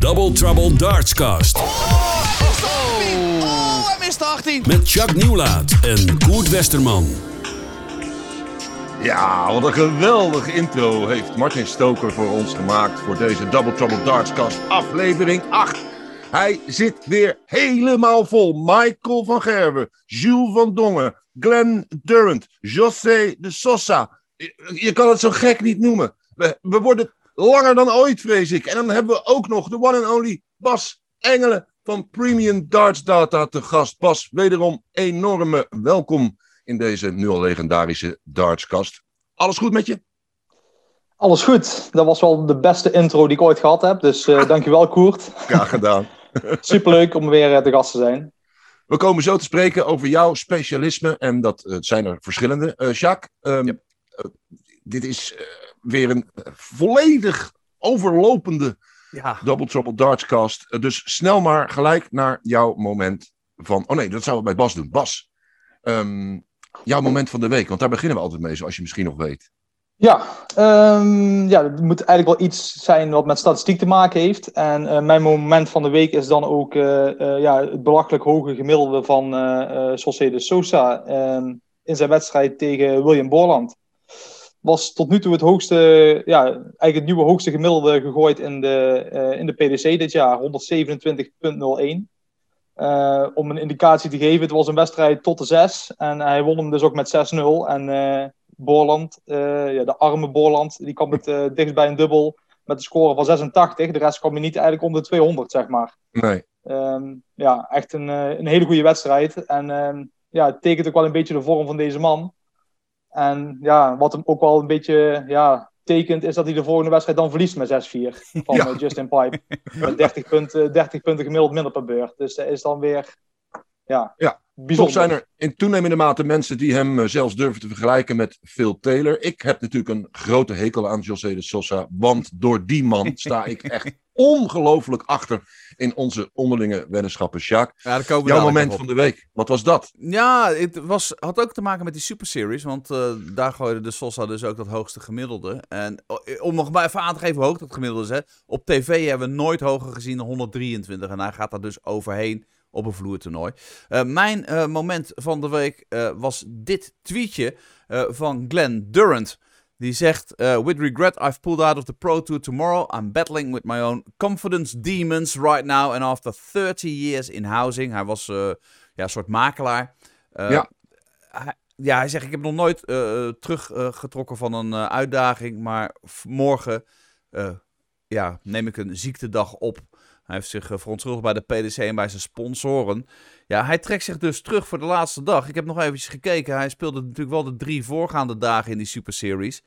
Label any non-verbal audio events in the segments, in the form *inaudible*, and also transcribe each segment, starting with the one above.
Double Trouble Dartscast. Oh, hij mist de 18. Met Chuck Nieuwlaat en Koert Westerman. Ja, wat een geweldige intro heeft Martin Stoker voor ons gemaakt voor deze Double Trouble Dartscast aflevering 8. Hij zit weer helemaal vol. Michael van Gerwen, Jules van Dongen, Glenn Durant, José de Sosa. Je, je kan het zo gek niet noemen. We, we worden langer dan ooit, vrees ik. En dan hebben we ook nog de one and only Bas Engelen van Premium Darts Data te gast. Bas, wederom enorme welkom in deze nu al legendarische dartskast. Alles goed met je? Alles goed. Dat was wel de beste intro die ik ooit gehad heb. Dus uh, dankjewel, Koert. Graag gedaan. *laughs* Superleuk om weer uh, te gast te zijn. We komen zo te spreken over jouw specialisme. En dat uh, zijn er verschillende. Jacques, um, yep. dit is weer een volledig overlopende ja. Double Trouble Dartscast. Dus snel maar gelijk naar jouw moment van... Oh nee, dat zouden we bij Bas doen. Bas, um, jouw moment van de week. Want daar beginnen we altijd mee, zoals je misschien nog weet. Ja, um, ja, het moet eigenlijk wel iets zijn wat met statistiek te maken heeft. En uh, mijn moment van de week is dan ook uh, uh, ja, het belachelijk hoge gemiddelde van José de Sosa in zijn wedstrijd tegen William Borland. Was tot nu toe het hoogste, ja, eigenlijk het nieuwe hoogste gemiddelde gegooid in de, in de PDC dit jaar, 127,01. Uh, om een indicatie te geven, het was een wedstrijd tot de 6. En hij won hem dus ook met 6-0. En uh, Borland, ja, de arme Borland, die kwam het dichtst bij een dubbel met een score van 86. De rest kwam hij niet eigenlijk om de 200, zeg maar. Nee. Um, ja, echt een, een hele goede wedstrijd. En um, ja, het tekent ook wel een beetje de vorm van deze man. En ja, wat hem ook wel een beetje ja, tekent, is dat hij de volgende wedstrijd dan verliest met 6-4 *laughs* van ja. Justin Pipe. Met 30 punten, 30 punten gemiddeld minder per beurt. Dus dat is dan weer ja, ja. bijzonder. Toch zijn er in toenemende mate mensen die hem zelfs durven te vergelijken met Phil Taylor. Ik heb natuurlijk een grote hekel aan José de Sosa, want door die man sta ik echt *laughs* ongelooflijk achter in onze onderlinge weddenschappen. Jacques, ja, jouw moment van de week, wat was dat? Ja, het was, had ook te maken met die Super Series, want uh, daar gooide de Sosa dus ook dat hoogste gemiddelde. En om nog maar even aan te geven hoe hoog dat gemiddelde is, hè, op tv hebben we nooit hoger gezien dan 123 en hij gaat daar dus overheen op een vloertoernooi. Uh, mijn uh, moment van de week was dit tweetje van Glenn Durant. Die zegt: uh, With regret, I've pulled out of the Pro Tour tomorrow. I'm battling with my own confidence demons right now. And after 30 years in housing. Hij was uh, ja, een soort makelaar. Uh, ja. Hij, ja, hij zegt: Ik heb nog nooit teruggetrokken van een uitdaging. Maar morgen ja, neem ik een ziektedag op. Hij heeft zich verontschuldigd bij de PDC en bij zijn sponsoren. Ja, hij trekt zich dus terug voor de laatste dag. Ik heb nog eventjes gekeken. Hij speelde natuurlijk wel de drie voorgaande dagen in die Super Series.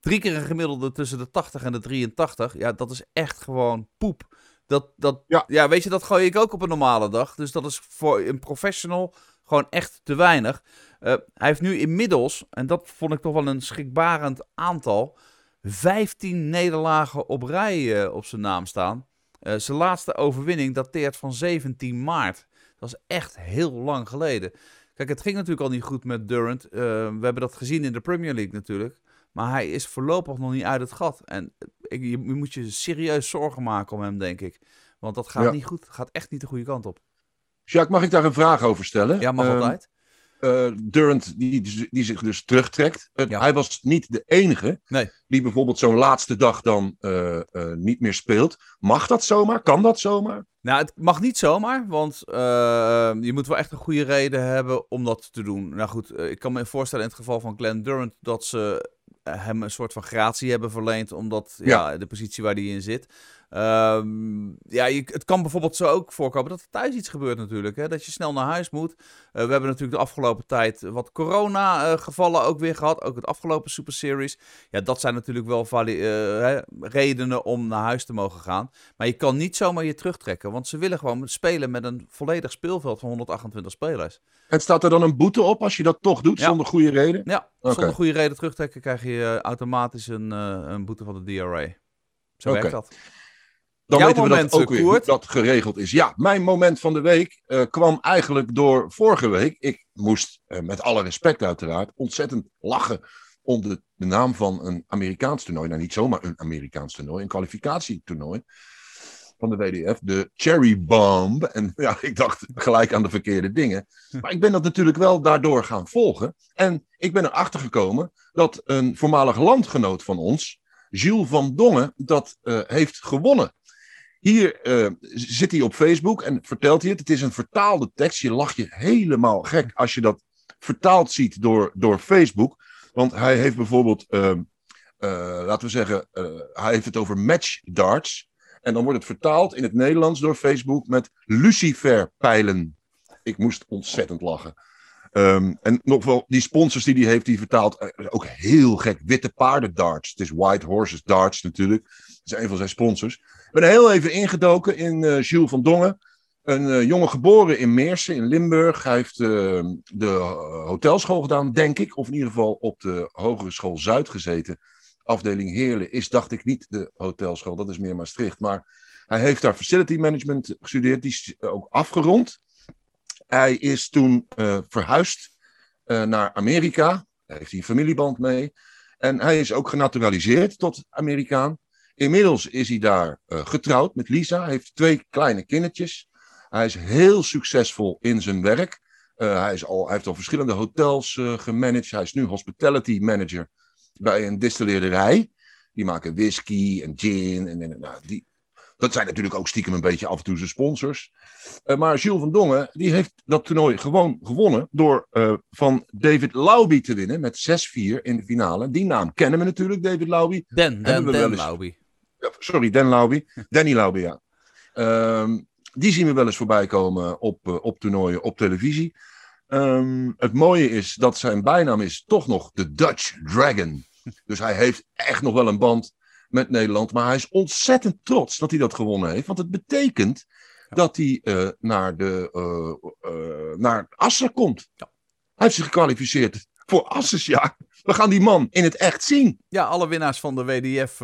Drie keer een gemiddelde tussen de 80 en de 83. Ja, dat is echt gewoon poep. Dat, dat, ja. ja, weet je, dat gooi ik ook op een normale dag. Dus dat is voor een professional gewoon echt te weinig. Uh, hij heeft nu inmiddels, en dat vond ik toch wel een schrikbarend aantal, 15 nederlagen op rij uh, op zijn naam staan. Uh, zijn laatste overwinning dateert van 17 maart. Dat is echt heel lang geleden. Kijk, het ging natuurlijk al niet goed met Durant. Uh, we hebben dat gezien in de Premier League natuurlijk. Maar hij is voorlopig nog niet uit het gat. En ik, je, je, moet je serieus zorgen maken om hem, denk ik. Want dat gaat ja. niet goed. gaat echt niet de goede kant op. Jacques, mag ik daar een vraag over stellen? Ja, mag uh, altijd. Uh, Durant, die, die zich dus terugtrekt. Ja. Hij was niet de enige nee. die bijvoorbeeld zo'n laatste dag dan uh, niet meer speelt. Mag dat zomaar? Kan dat zomaar? Nou, het mag niet zomaar, want je moet wel echt een goede reden hebben om dat te doen. Nou goed, ik kan me voorstellen in het geval van Glenn Durant dat ze hem een soort van gratie hebben verleend, omdat ja. ja de positie waar hij in zit. Um, ja, je, het kan bijvoorbeeld zo ook voorkomen dat er thuis iets gebeurt natuurlijk. Hè? Dat je snel naar huis moet. Uh, we hebben natuurlijk de afgelopen tijd wat corona-gevallen uh, ook weer gehad. Ook het afgelopen Super Series. Ja, dat zijn natuurlijk wel uh, redenen om naar huis te mogen gaan. Maar je kan niet zomaar je terugtrekken. Want ze willen gewoon spelen met een volledig speelveld van 128 spelers. En staat er dan een boete op als je dat toch doet, ja. zonder goede reden? Ja, okay. zonder goede reden terugtrekken krijg je automatisch een, een boete van de DRA. Zo okay. werkt dat. Dan Jouw weten we dat ook weer, hoe Koert? dat geregeld is. Ja, mijn moment van de week uh, kwam eigenlijk door vorige week. Ik moest, uh, met alle respect uiteraard, ontzettend lachen om de, de, naam van een Amerikaans toernooi. Nou, niet zomaar een Amerikaans toernooi, een kwalificatietoernooi. van de WDF, de Cherry Bomb. En *laughs* ja, ik dacht gelijk aan de verkeerde dingen. Maar ik ben dat natuurlijk wel daardoor gaan volgen. En ik ben erachter gekomen dat een voormalig landgenoot van ons, Jules van Dongen, dat uh, heeft gewonnen. Hier uh, zit hij op Facebook en vertelt hij het. Het is een vertaalde tekst. Je lacht je helemaal gek als je dat vertaald ziet door, door Facebook. Want hij heeft bijvoorbeeld, uh, laten we zeggen, hij heeft het over match darts. En dan wordt het vertaald in het Nederlands door Facebook met luciferpijlen. Ik moest ontzettend lachen. Um, en nog wel, die sponsors die hij heeft, die vertaalt ook heel gek. Witte paarden darts. Het is White Horses Darts natuurlijk. Dat is een van zijn sponsors. Ik ben heel even ingedoken in uh, Jules van Dongen. Een uh, jongen geboren in Meersen in Limburg. Hij heeft uh, de hotelschool gedaan, denk ik. Of in ieder geval op de Hogere School Zuid gezeten. Afdeling Heerlen is, dacht ik, niet de hotelschool. Dat is meer Maastricht. Maar hij heeft daar facility management gestudeerd. Die is ook afgerond. Hij is toen uh, verhuisd uh, naar Amerika. Daar heeft hij een familieband mee. En hij is ook genaturaliseerd tot Amerikaan. Inmiddels is hij daar uh, getrouwd met Lisa. Hij heeft twee kleine kindertjes. Hij is heel succesvol in zijn werk. hij, is al, heeft al verschillende hotels gemanaged. Hij is nu hospitality manager bij een distilleerderij. Die maken whisky en gin. En, en nou, die, dat zijn natuurlijk ook stiekem een beetje af en toe zijn sponsors. Uh, maar Jules van Dongen die heeft dat toernooi gewoon gewonnen door uh, van David Lauby te winnen met 6-4 in de finale. Die naam kennen we natuurlijk, David Lauby. Den, Den, Den eens... Lauby. Ja, sorry, Den Lauby. *laughs* Danny Lauby, ja. Um, die zien we wel eens voorbij komen op, uh, op toernooien op televisie. Um, het mooie is dat zijn bijnaam is toch nog de Dutch Dragon. *laughs* Dus hij heeft echt nog wel een band met Nederland. Maar hij is ontzettend trots dat hij dat gewonnen heeft. Want het betekent ja. dat hij uh, naar, de, uh, uh, naar Assen komt. Ja. Hij heeft zich gekwalificeerd voor Asses, ja. We gaan die man in het echt zien. Ja, alle winnaars van de WDF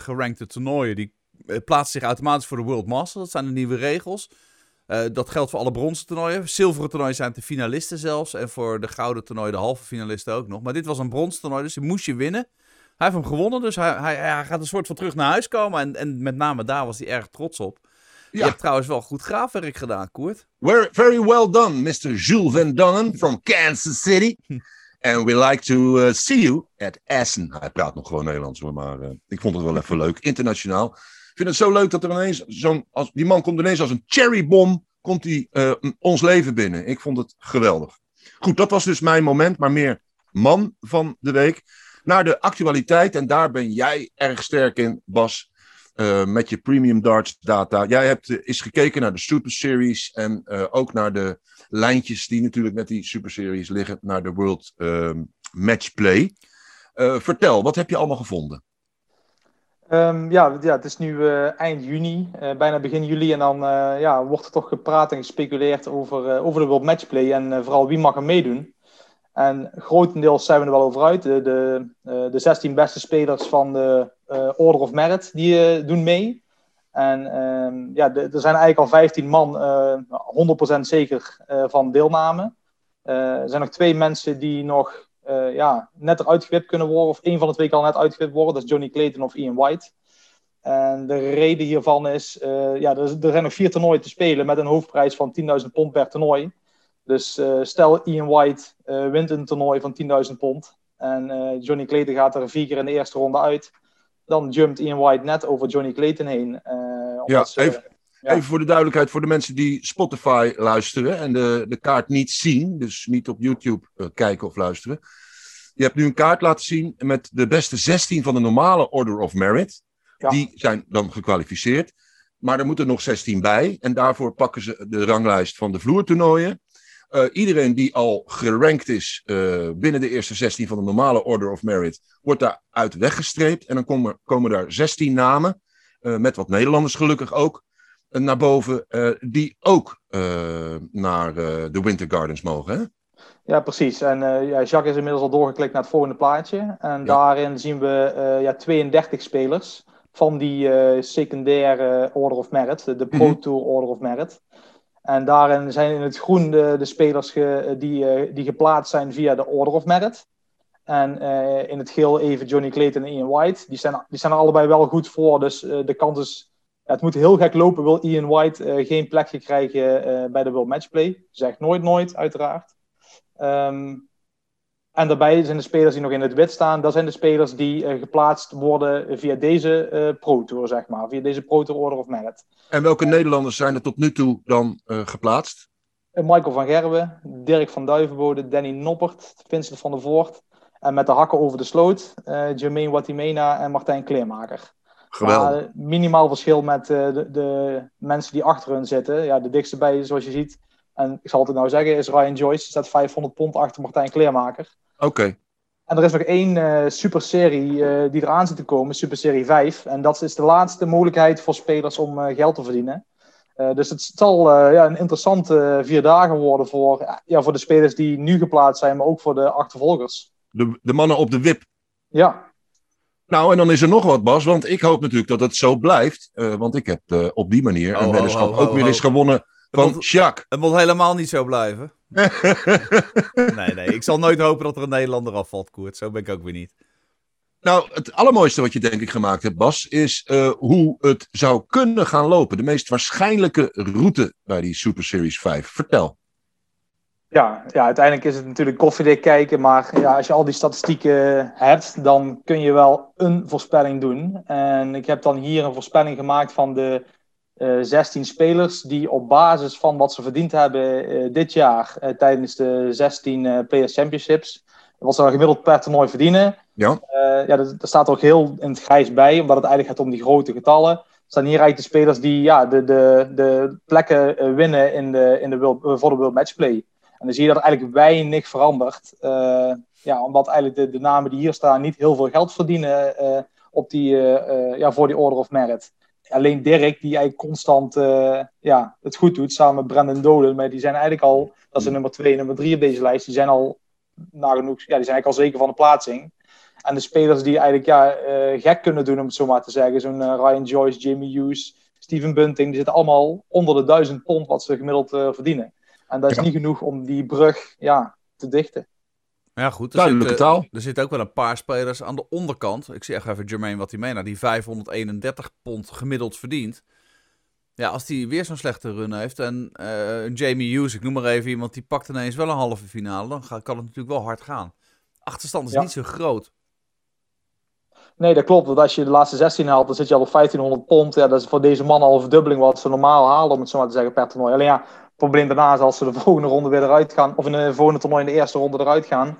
gerankte toernooien... die plaatsen zich automatisch voor de World Masters. Dat zijn de nieuwe regels. dat geldt voor alle bronzen toernooien. Zilveren toernooien zijn de finalisten zelfs. En voor de gouden toernooien de halve finalisten ook nog. Maar dit was een bronzen toernooi, dus die moest je winnen. Hij heeft hem gewonnen, dus hij, hij, hij, gaat een soort van terug naar huis komen. En, en met name daar was hij erg trots op. Ja. Je hebt trouwens wel goed graafwerk gedaan, Koert. We're very well done, Mr. Jules Van from Kansas City. *laughs* And we like to uh, see you at Essen. Hij praat nog gewoon Nederlands hoor, maar uh, ik vond het wel even leuk. Internationaal. Ik vind het zo leuk dat er ineens zo'n... Die man komt ineens als een cherrybom komt hij uh, ons leven binnen. Ik vond het geweldig. Goed, dat was dus mijn moment, maar meer man van de week naar de actualiteit. En daar ben jij erg sterk in, Bas. Uh, met je premium darts data. Jij hebt uh, eens gekeken naar de Super Series en uh, ook naar de lijntjes die natuurlijk met die Super Series liggen, naar de World ehm, Match Play. vertel, wat heb je allemaal gevonden? Um, ja, ja, het is nu eind juni, bijna begin juli. En dan ja, wordt er toch gepraat en gespeculeerd over, over de World Match Play en vooral wie mag er meedoen. En grotendeels zijn we er wel over uit. De, de, eh, de 16 beste spelers van de uh, Order of Merit die uh, doen mee. En uh, ja, er zijn eigenlijk al 15 man 100% zeker van deelname. er zijn nog twee mensen die nog ja, net eruit gewipt kunnen worden. Of één van de twee kan net uitgewipt worden. Dat is Johnny Clayton of Ian White. En de reden hiervan is, ja, er, er zijn nog vier toernooien te spelen met een hoofdprijs van 10.000 pond per toernooi. Dus uh, stel Ian White uh, wint een toernooi van 10.000 pond en uh, Johnny Clayton gaat er vier keer in de eerste ronde uit, dan jumpt Ian White net over Johnny Clayton heen. ja, ze, even, ja, even, voor de duidelijkheid voor de mensen die Spotify luisteren en de, de kaart niet zien, dus niet op YouTube kijken of luisteren. Je hebt nu een kaart laten zien met de beste 16 van de normale Order of Merit. Ja. Die zijn dan gekwalificeerd. Maar er moeten nog 16 bij. En daarvoor pakken ze de ranglijst van de vloertoernooien. Uh, iedereen die al gerankt is uh, binnen de eerste 16 van de normale Order of Merit, wordt daaruit weggestreept. En dan komen, komen daar 16 namen, uh, met wat Nederlanders gelukkig ook, naar boven, die ook naar de Winter Gardens mogen. Hè? Ja, precies. En ja, Jacques is inmiddels al doorgeklikt naar het volgende plaatje. En ja. daarin zien we ja, 32 spelers van die secundaire Order of Merit, de Pro mhm. Tour Order of Merit. En daarin zijn in het groen de, de spelers die, uh, die geplaatst zijn via de Order of Merit. En uh, in het geel even Johnny Clayton en Ian White. Die zijn, die zijn er allebei wel goed voor. Dus uh, de kans is het moet heel gek lopen, wil Ian White eh, geen plekje krijgen eh, bij de World Matchplay. Zegt nooit nooit, uiteraard. Ehm, en daarbij zijn de spelers die nog in het wit staan, dat zijn de spelers die eh, geplaatst worden via deze Pro Tour, zeg maar. Via deze Pro Tour Order of Merit. En welke Nederlanders zijn er tot nu toe dan geplaatst? Michael van Gerwen, Dirk van Duivenbode, Danny Noppert, Vincent van der Voort. En met de hakken over de sloot, uh, Jermaine Watimena en Martijn Kleermaker. Geweldig. minimaal verschil met uh, de, de, mensen die achter hun zitten. Ja, de dikste bij, zoals je ziet, en ik zal het nou zeggen, is Ryan Joyce. Die staat 500 pond achter Martijn Kleermaker. Oké. En er is nog één uh, superserie uh, die eraan zit te komen, Superserie 5. En dat is de laatste mogelijkheid voor spelers om geld te verdienen. dus het zal ja, een interessante vier dagen worden voor, ja, voor de spelers die nu geplaatst zijn, maar ook voor de achtervolgers. De, de mannen op de wip. Ja, nou, en dan is er nog wat, Bas. Want ik hoop natuurlijk dat het zo blijft. Uh, want ik heb uh, op die manier een oh, weddenschap oh, oh, ook weer eens gewonnen van moet, Jacques. Het moet helemaal niet zo blijven. *laughs* nee, nee. Ik zal nooit hopen dat er een Nederlander afvalt, Koert. Zo ben ik ook weer niet. Nou, het allermooiste wat je denk ik gemaakt hebt, Bas, is uh, hoe het zou kunnen gaan lopen. De meest waarschijnlijke route bij die Super Series 5. Vertel. Ja, ja, uiteindelijk is het natuurlijk koffiedik kijken, maar ja, als je al die statistieken hebt, dan kun je wel een voorspelling doen. En ik heb dan hier een voorspelling gemaakt van de eh, 16 spelers die op basis van wat ze verdiend hebben uh, dit jaar uh, tijdens de 16 Players Championships, wat ze gemiddeld per toernooi verdienen. Ja. ja, daar staat ook heel in het grijs bij, omdat het eigenlijk gaat om die grote getallen. Er staan hier eigenlijk de spelers die ja, de, de, de plekken winnen in de, in de World, voor de World Matchplay. En dan zie je dat eigenlijk weinig verandert. Uh, ja, omdat eigenlijk de, de, namen die hier staan niet heel veel geld verdienen uh, op die, uh, ja, voor die Order of Merit. Alleen Dirk, die eigenlijk constant ja, het goed doet, samen met Brandon Dolan. Maar die zijn eigenlijk al, dat is nummer 2 en nummer 3 op deze lijst, die zijn al nagenoeg, ja, die zijn eigenlijk al zeker van de plaatsing. En de spelers die eigenlijk ja, gek kunnen doen, om het zo maar te zeggen, zo'n Ryan Joyce, Jamie Hughes, Steven Bunting, die zitten allemaal onder de 1000 pond wat ze gemiddeld verdienen. En dat is niet genoeg om die brug ja, te dichten. Ja, goed. Er Duidelijke taal. Er zitten ook wel een paar spelers aan de onderkant. Ik zeg even Jermaine wat hij meena, die 531 pond gemiddeld verdient. Ja, als die weer zo'n slechte run heeft en uh, Jamie Hughes, ik noem maar even iemand, die pakt ineens wel een halve finale, dan kan het natuurlijk wel hard gaan. Achterstand is niet zo groot. Nee, dat klopt. Want als je de laatste 16 haalt, dan zit je al op 1500 pond. Ja, dat is voor deze man al een verdubbeling wat ze normaal halen, om het zo maar te zeggen, per toernooi. Alleen ja, probleem daarna is als ze de *laughs* volgende ronde weer eruit gaan, of in de volgende toernooi in de eerste ronde eruit gaan,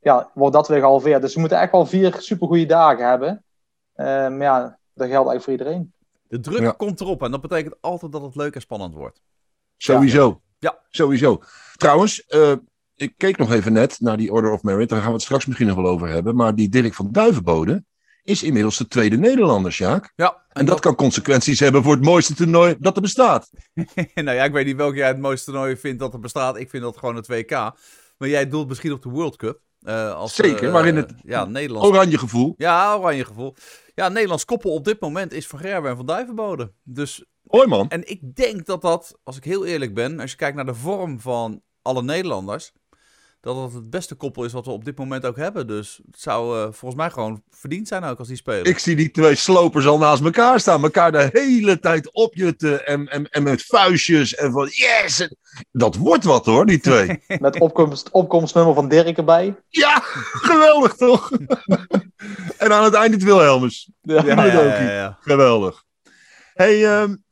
ja, wordt dat weer gehalveerd. Dus we moeten echt wel vier supergoeie dagen hebben. Maar um, ja, dat geldt eigenlijk voor iedereen. De druk komt erop en dat betekent altijd dat het leuk en spannend wordt. Sowieso. Ja. Sowieso. Trouwens, uh, ik keek nog even net naar die Order of Merit. Daar gaan we het straks misschien nog wel over hebben. Maar die Dirk van Duivenbode, is inmiddels de tweede Nederlander, Sjaak. Ja. En, dat, kan consequenties hebben voor het mooiste toernooi dat er bestaat. *laughs* nou ja, ik weet niet welk jij het mooiste toernooi vindt dat er bestaat. Ik vind dat gewoon het WK. Maar jij doelt misschien op de World Cup. Uh, als, Zeker, uh, waarin het ja, Nederlands... oranje gevoel. Ja, oranje gevoel. Ja, Nederlands koppel op dit moment is Van Gerwen en Van Duivenbode. Dus... Hoi man. En ik denk dat dat, als ik heel eerlijk ben, als je kijkt naar de vorm van alle Nederlanders dat het het beste koppel is wat we op dit moment ook hebben. Dus het zou uh, volgens mij gewoon verdiend zijn ook als die spelen. Ik zie die twee slopers al naast elkaar staan. Elkaar de hele tijd opjutten en, en, en met vuistjes en van yes! Dat wordt wat hoor, die twee. *laughs* met opkomst, opkomstnummer van Dirk erbij. Ja, geweldig toch? *laughs* en aan het eind het Wilhelmus. Ja, ja, ja, ja, Geweldig. Hey, um,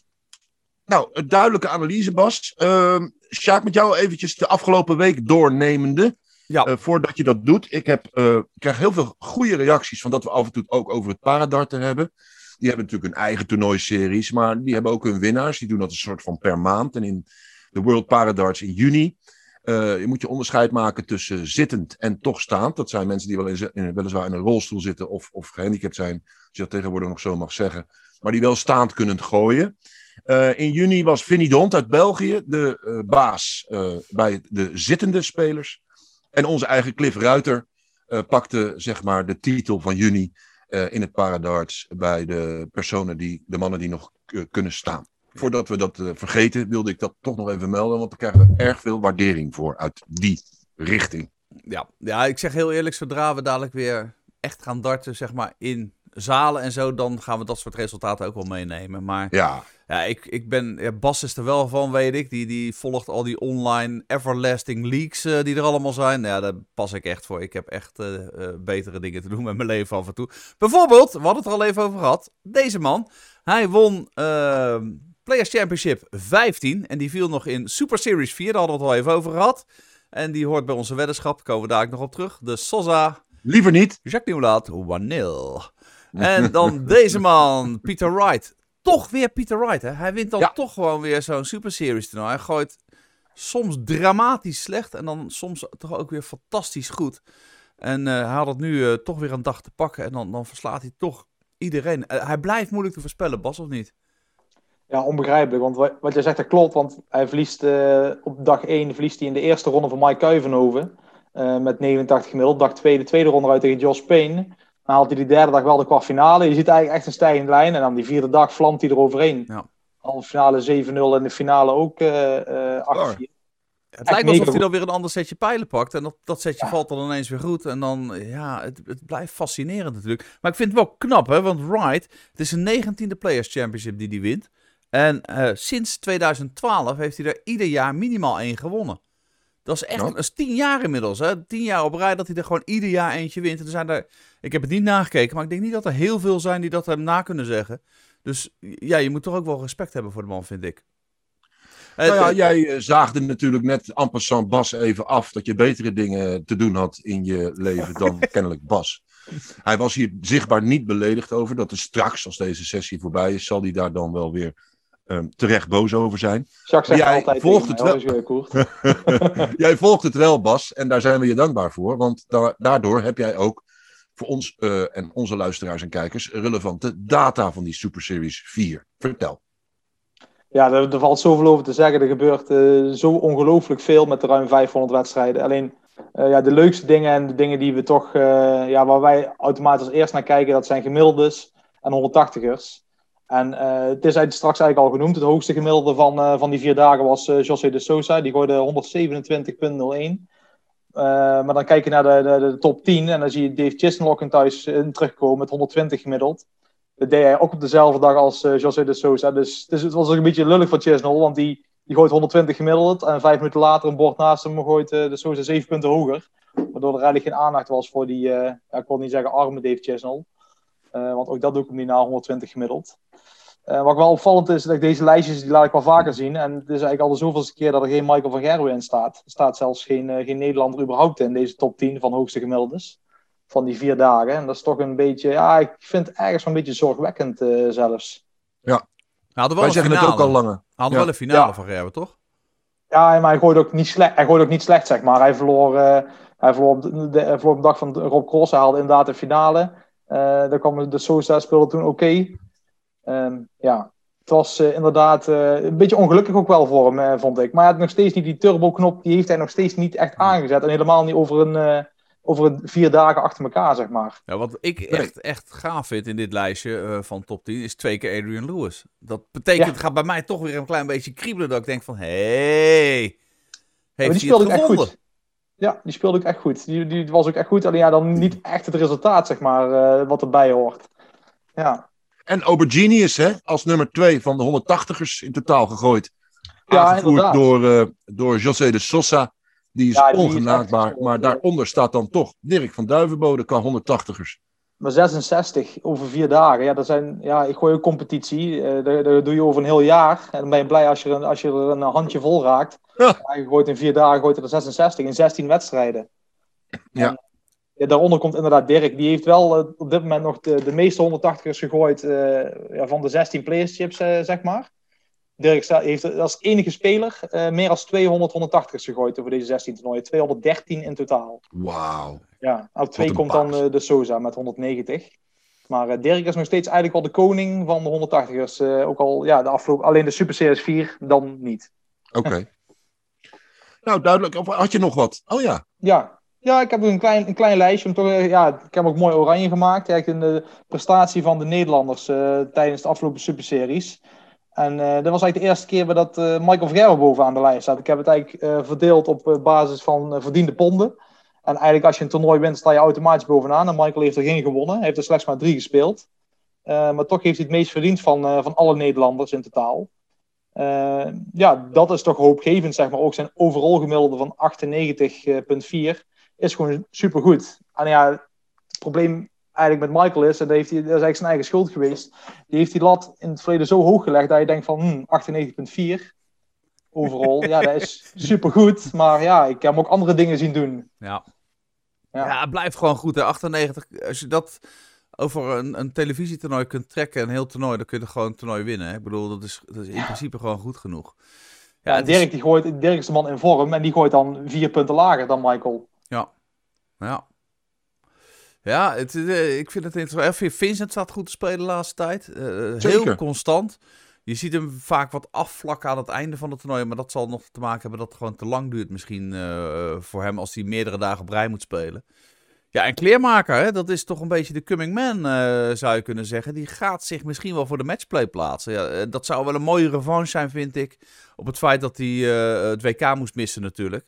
nou, duidelijke analyse Bas. Uh, Sjaak, met jou eventjes de afgelopen week doornemende. Ja. Uh, voordat je dat doet. Ik, heb, uh, ik krijg heel veel goede reacties van dat we af en toe ook over het paradarten hebben. Die hebben natuurlijk hun eigen toernooiseries, maar die hebben ook hun winnaars. Die doen dat een soort van per maand. En in de World Paradarts in juni uh, je moet je onderscheid maken tussen zittend en toch staand. Dat zijn mensen die wel in, in, weliswaar in een rolstoel zitten of, of gehandicapt zijn, als je dat tegenwoordig nog zo mag zeggen. Maar die wel staand kunnen gooien. Uh, in juni was Vinnie Dont uit België de uh, baas uh, bij de zittende spelers. En onze eigen Cliff Ruiter pakte zeg maar de titel van juni in het Paradarts bij de personen die, de mannen die nog kunnen staan. Voordat we dat vergeten, wilde ik dat toch nog even melden, want daar krijgen we erg veel waardering voor uit die richting. Ja, ja ik zeg heel eerlijk, zodra we dadelijk weer echt gaan darten, zeg maar in zalen en zo, dan gaan we dat soort resultaten ook wel meenemen. Maar Ja, ja, ik, ik ben, ja, Bas is er wel van, weet ik. Die, die volgt al die online everlasting leaks eh, die er allemaal zijn. Ja, daar pas ik echt voor. Ik heb echt eh, eh, betere dingen te doen met mijn leven af en toe. Bijvoorbeeld, we hadden het er al even over gehad. Deze man, hij won eh, Players Championship 15 en die viel nog in Super Series 4. Daar hadden we het al even over gehad. En die hoort bij onze weddenschap, komen we daar ook nog op terug. De Sosa liever niet. Jacques Nieuwlaat, 1-0. En dan *laughs* deze man, Peter Wright. Toch weer Peter Wright, hè? Hij wint dan Ja. toch gewoon weer zo'n Super Series toernooi. Hij gooit soms dramatisch slecht en dan soms toch ook weer fantastisch goed. En eh, hij had het nu eh, toch weer een dag te pakken en dan, dan verslaat hij toch iedereen. Eh, hij blijft moeilijk te voorspellen, Bas, of niet? Ja, onbegrijpelijk. Want wa- wat jij zegt, dat klopt. Want hij verliest eh, op dag 1 verliest hij in de eerste ronde van Mike Kuivenhoven. eh, met 89 gemiddeld. Dag 2 de tweede ronde uit tegen Josh Payne. Dan haalt hij die derde dag wel de kwartfinale. Je ziet eigenlijk echt een stijgende lijn. En dan die vierde dag vlamt hij eroverheen. Ja. Halve finale 7-0 en de finale ook eh, eh, 8-4. Het Echt lijkt alsof hij dan weer een ander setje pijlen pakt. En dat, dat setje Ja. valt dan ineens weer goed. En dan, ja, het, het blijft fascinerend natuurlijk. Maar ik vind het wel knap, hè. Want Wright, het is een 19e Players Championship die hij wint. En eh, sinds 2012 heeft hij er ieder jaar minimaal één gewonnen. Dat is echt, dat is tien jaar inmiddels, hè. Tien jaar op rij dat hij er gewoon ieder jaar eentje wint. En er zijn er, ik heb het niet nagekeken, maar ik denk niet dat er heel veel zijn die dat hem na kunnen zeggen. Dus ja, je moet toch ook wel respect hebben voor de man, vind ik. Eh, Nou ja, eh, jij eh, zaagde natuurlijk net en passant Bas even af dat je betere dingen te doen had in je leven dan *laughs* kennelijk Bas. Hij was hier zichtbaar niet beledigd over. Dat is straks, als deze sessie voorbij is, zal hij daar dan wel weer ehm, terecht boos over zijn. Jacques zegt Jij altijd volgt het wel. *laughs* *laughs* jij volgt het wel, Bas, en daar zijn we je dankbaar voor. Want da- daardoor heb jij ook voor ons eh, en onze luisteraars en kijkers relevante data van die Super Series 4. Vertel. Ja, er, er valt zoveel over te zeggen. Er gebeurt eh, zo ongelooflijk veel met de ruim 500 wedstrijden. Alleen eh, ja, de leukste dingen en de dingen die we toch, ja, waar wij automatisch eerst naar kijken, dat zijn gemiddeldes en 180ers. En eh, het is straks eigenlijk al genoemd. Het hoogste gemiddelde van, eh, van die vier dagen was eh José de Sosa. Die gooide 127,01. Eh, maar dan kijk je naar de, de, de top 10 en dan zie je Dave in thuis in terugkomen met 120 gemiddeld. Dat deed hij ook op dezelfde dag als eh, José de Sosa. Dus, dus het was ook een beetje lullig voor Chisnell, want die, die gooit 120 gemiddeld. En vijf minuten later een bord naast hem gooit de Sosa 7 punten hoger. Waardoor er eigenlijk geen aandacht was voor die, ik wil niet zeggen arme Dave Chisnell. Eh, want ook dat doe ik hem niet na 120 gemiddeld. Eh, wat wel opvallend is, dat ik deze lijstjes die laat ik wel vaker zien. En het is eigenlijk al de zoveelste keer dat er geen Michael van Gerwen in staat. Er staat zelfs geen, eh, geen Nederlander überhaupt in deze top 10 van hoogste gemiddeldes. Van die vier dagen. En dat is toch een beetje, ja, ik vind het ergens wel een beetje zorgwekkend eh, zelfs. Hij had er wel Wij een zeggen finale. het ook al langer. Hij had Ja. wel een finale Ja. van Gerben, toch? Ja, maar hij gooide ook niet slecht, hij gooide ook niet slecht zeg maar. Hij verloor, eh, hij verloor, op de, de, hij verloor op de dag van Rob Cross. Hij haalde inderdaad de finale. Eh daar kwam de Sosa speelde toen oké. Ehm, ja, het was eh, inderdaad eh, een beetje ongelukkig ook wel voor hem, eh, vond ik. Maar hij had nog steeds niet die turbo-knop, die heeft hij nog steeds niet echt aangezet. En helemaal niet over een, over een vier dagen achter elkaar, zeg maar. Ja, wat ik echt, echt gaaf vind in dit lijstje van top 10 is twee keer Adrian Lewis. Dat betekent, Ja. het gaat bij mij toch weer een klein beetje kriebelen dat ik denk van, hé, hey, Maar heeft die hij het echt gevonden? goed. Ja, die speelde ook echt goed. Die, die was ook echt goed. Alleen ja, dan niet echt het resultaat, zeg maar, eh, wat erbij hoort. Ja, En Aubergenius, hè, als nummer 2 van de 180ers in totaal gegooid. Ja, Aangevoerd inderdaad. door, eh, door José de Sosa. Die is Ja, is ongenaakbaar. maar daaronder staat dan toch Dirk van Duivenbode qua 180ers. Maar 66 over vier dagen. Ja, dat zijn, ja ik gooi ook competitie. eh dat, dat doe je over een heel jaar. En dan ben je blij als je, er- als je er een handje vol raakt. *laughs* Ja. Ja, je gooit in vier dagen gooit er 66 in 16 wedstrijden. Ja. En, ja, daaronder komt inderdaad Dirk. Die heeft wel eh, op dit moment nog de, de meeste 180ers gegooid eh, ja, van de 16 players chips, zeg maar. Dirk heeft als enige speler eh, meer dan 200 180ers gegooid over deze 16 toernooien. 213 in totaal. Wauw. Ja, op twee een komt dan eh, de Sosa met 190. Maar eh, Dirk is nog steeds eigenlijk wel de koning van de 180ers. eh, ook al ja, de afgelopen, alleen de Super Series 4 dan niet. Oké. nou, duidelijk. Of had je nog wat? Oh ja. Ja, ja ik heb een klein, een klein lijstje. Om toch, ja, ik heb ook mooi oranje gemaakt. Eigenlijk in de prestatie van de Nederlanders tijdens de afgelopen Super Series. En eh, dat was eigenlijk de eerste keer dat eh, Michael Vergerber bovenaan de lijst staat. Ik heb het eigenlijk eh, verdeeld op basis van verdiende ponden. En eigenlijk als je een toernooi wint, sta je automatisch bovenaan. En Michael heeft er geen gewonnen. Hij heeft er slechts maar drie gespeeld. Uh, maar toch heeft hij het meest verdiend van, uh, van alle Nederlanders in totaal. Uh, ja, dat is toch hoopgevend, zeg maar. Ook zijn overal gemiddelde van 98,4 is gewoon supergoed. En ja, het probleem eigenlijk met Michael is, en dat, heeft hij, dat is eigenlijk zijn eigen schuld geweest, die heeft die lat in het verleden zo hoog gelegd dat je denkt van hmm, 98,4 overal. ja, dat is *laughs* supergoed, maar ja, ik heb hem ook andere dingen zien doen. Ja. Ja, ja het blijft gewoon goed. Hè. 98, als je dat over een, een televisietoernooi kunt trekken, een heel toernooi, dan kun je gewoon een toernooi winnen. Hè. Ik bedoel, dat is, dat is in principe gewoon goed genoeg. Ja, Dirk, die gooit, Dirk is de man in vorm en die gooit dan vier punten lager dan Michael. Ja, ja. Ja, het, uh, ik vind het interessant. Vincent staat goed te spelen de laatste tijd. Uh, heel constant. Je ziet hem vaak wat afvlakken aan het einde van het toernooi. Maar dat zal nog te maken hebben dat het gewoon te lang duurt misschien uh, voor hem als hij meerdere dagen op rij moet spelen. Ja, en kleermaker, hè, dat is toch een beetje de coming man, uh, zou je kunnen zeggen. Die gaat zich misschien wel voor de matchplay plaatsen. Ja, dat zou wel een mooie revanche zijn, vind ik. Op het feit dat hij uh, het WK moest missen natuurlijk.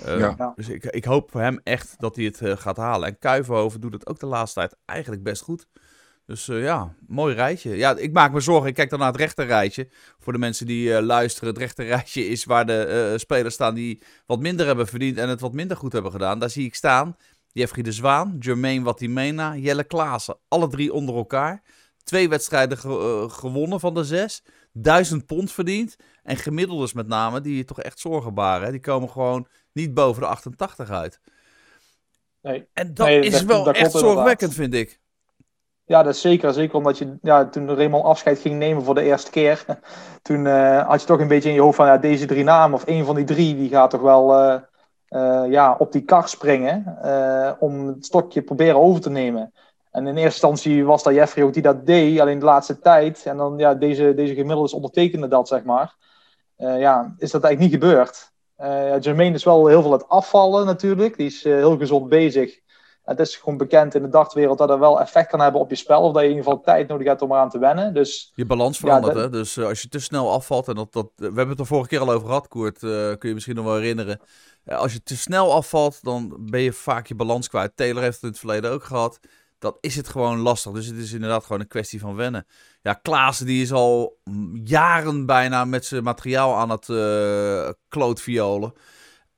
Uh, ja. Dus ik, ik hoop voor hem echt dat hij het uh, gaat halen. En Kuivenhoven doet het ook de laatste tijd eigenlijk best goed. Dus uh, ja, mooi rijtje. Ja, ik maak me zorgen. Ik kijk dan naar het rechter rijtje. Voor de mensen die luisteren. Het rechter rijtje is waar de spelers staan die wat minder hebben verdiend en het wat minder goed hebben gedaan. Daar zie ik staan Jeffrey de Zwaan, Jermaine Watimena, Jelle Klaassen. Alle drie onder elkaar. Twee wedstrijden ge gewonnen van de zes. Duizend pond verdiend. En gemiddeldes met name, die toch echt zorgen baren. Die komen gewoon niet boven de 88 uit. Nee. En dat nee, is dat, wel dat echt zorgwekkend, vind ik. Ja, dat is zeker. Zeker omdat je ja, toen Raymond afscheid ging nemen voor de eerste keer. *laughs* Toen uh, had je toch een beetje in je hoofd van ja, deze drie namen, of één van die drie, die gaat toch wel uh, uh, ja, op die kar springen om het stokje proberen over te nemen. En in eerste instantie was dat Jeffrey ook die dat deed, alleen de laatste tijd. En dan ja, deze, deze gemiddeldes ondertekende dat, zeg maar. ja, is dat eigenlijk niet gebeurd. Uh, Jermaine is wel heel veel het afvallen natuurlijk. Die is uh, heel gezond bezig. Het is gewoon bekend in de dartwereld dat dat wel effect kan hebben op je spel. Of dat je in ieder geval tijd nodig hebt om eraan te wennen. Dus, je balans verandert, ja, hè? Dus uh, als je te snel afvalt, en dat, dat, we hebben het er vorige keer al over gehad, Koert, kun je misschien nog wel herinneren. als je te snel afvalt, dan ben je vaak je balans kwijt. Taylor heeft het in het verleden ook gehad dan is het gewoon lastig. Dus het is inderdaad gewoon een kwestie van wennen. Ja, Klaassen die is al jaren bijna met zijn materiaal aan het uh, klootviolen.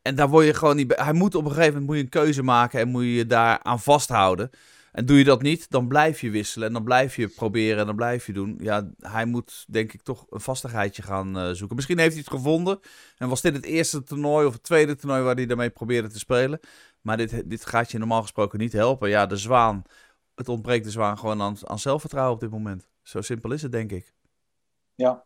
En daar word je gewoon niet... Hij moet op een gegeven moment moet je een keuze maken en moet je je daar aan vasthouden. En doe je dat niet, dan blijf je wisselen en dan blijf je proberen en dan blijf je doen. Ja, hij moet denk ik toch een vastigheidje gaan uh, zoeken. Misschien heeft hij het gevonden en was dit het eerste toernooi of het tweede toernooi waar hij daarmee probeerde te spelen. Maar dit, dit gaat je normaal gesproken niet helpen. Ja, de Zwaan het ontbreekt de zwaan gewoon aan, aan zelfvertrouwen op dit moment. Zo simpel is het, denk ik. Ja.